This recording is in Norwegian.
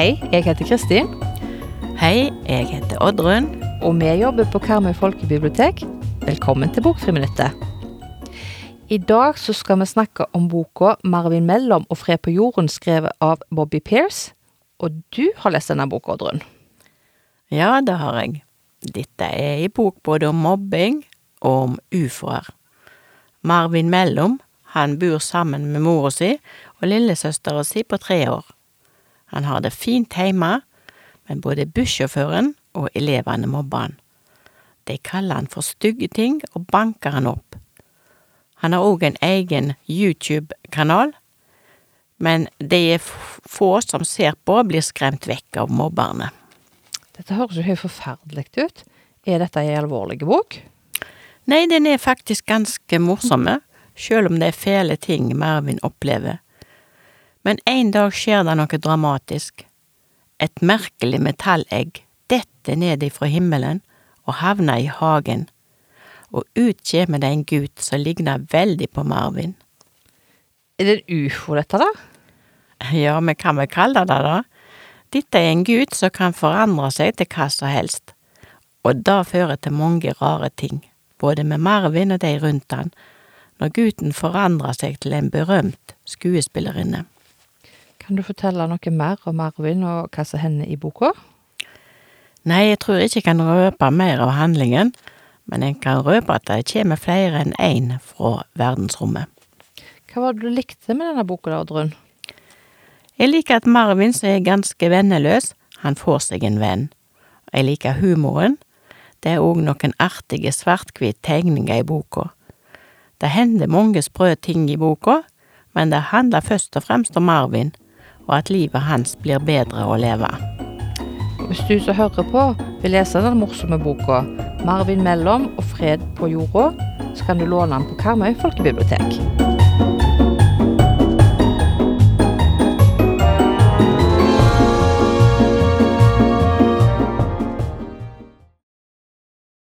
Hei, jeg heter Kristin, Hei, jeg heter Oddrun. og vi jobber på Karmøy folkebibliotek. Velkommen til Bokfriminuttet. I dag så skal vi snakke om boka 'Marvin Mellom og fred på jorden', skrevet av Bobby Pearce. Og du har lest denne boka, Oddrun. Ja, det har jeg. Dette er ei bok både om mobbing og om ufoer. Marvin Mellom, han bor sammen med mora si og lillesøstera si på tre år. Han har det fint heime, men både bussjåføren og elevene mobber han. De kaller han for stygge ting og banker han opp. Han har òg en egen YouTube-kanal, men de få som ser på, blir skremt vekk av mobberne. Dette høres jo helt forferdelig ut. Er dette ei alvorlig bok? Nei, den er faktisk ganske morsomme, sjøl om det er fæle ting Marvin opplever. Men en dag skjer det noe dramatisk. Et merkelig metallegg detter ned ifra himmelen og havner i hagen, og ut kommer det en gutt som ligner veldig på Marvin. Er det en ufo, dette, da? Ja, vi kan vel kalle det det. Dette er en gutt som kan forandre seg til hva som helst, og det fører til mange rare ting, både med Marvin og de rundt han, når gutten forandrer seg til en berømt skuespillerinne. Kan du fortelle noe mer om Marvin og hva som hender i boka? Nei, jeg tror ikke jeg kan røpe mer av handlingen, men jeg kan røpe at det kommer flere enn én fra verdensrommet. Hva var det du likte med denne boka, da, Oddrun? Jeg liker at Marvin, som er ganske venneløs, han får seg en venn. Jeg liker humoren. Det er òg noen artige svart-hvitt tegninger i boka. Det hender mange sprø ting i boka, men det handler først og fremst om Marvin, og at livet hans blir bedre å leve. Hvis du som hører på vil lese den morsomme boka 'Marvin Mellom og fred på jorda', så kan du låne den på Karmøy folkebibliotek.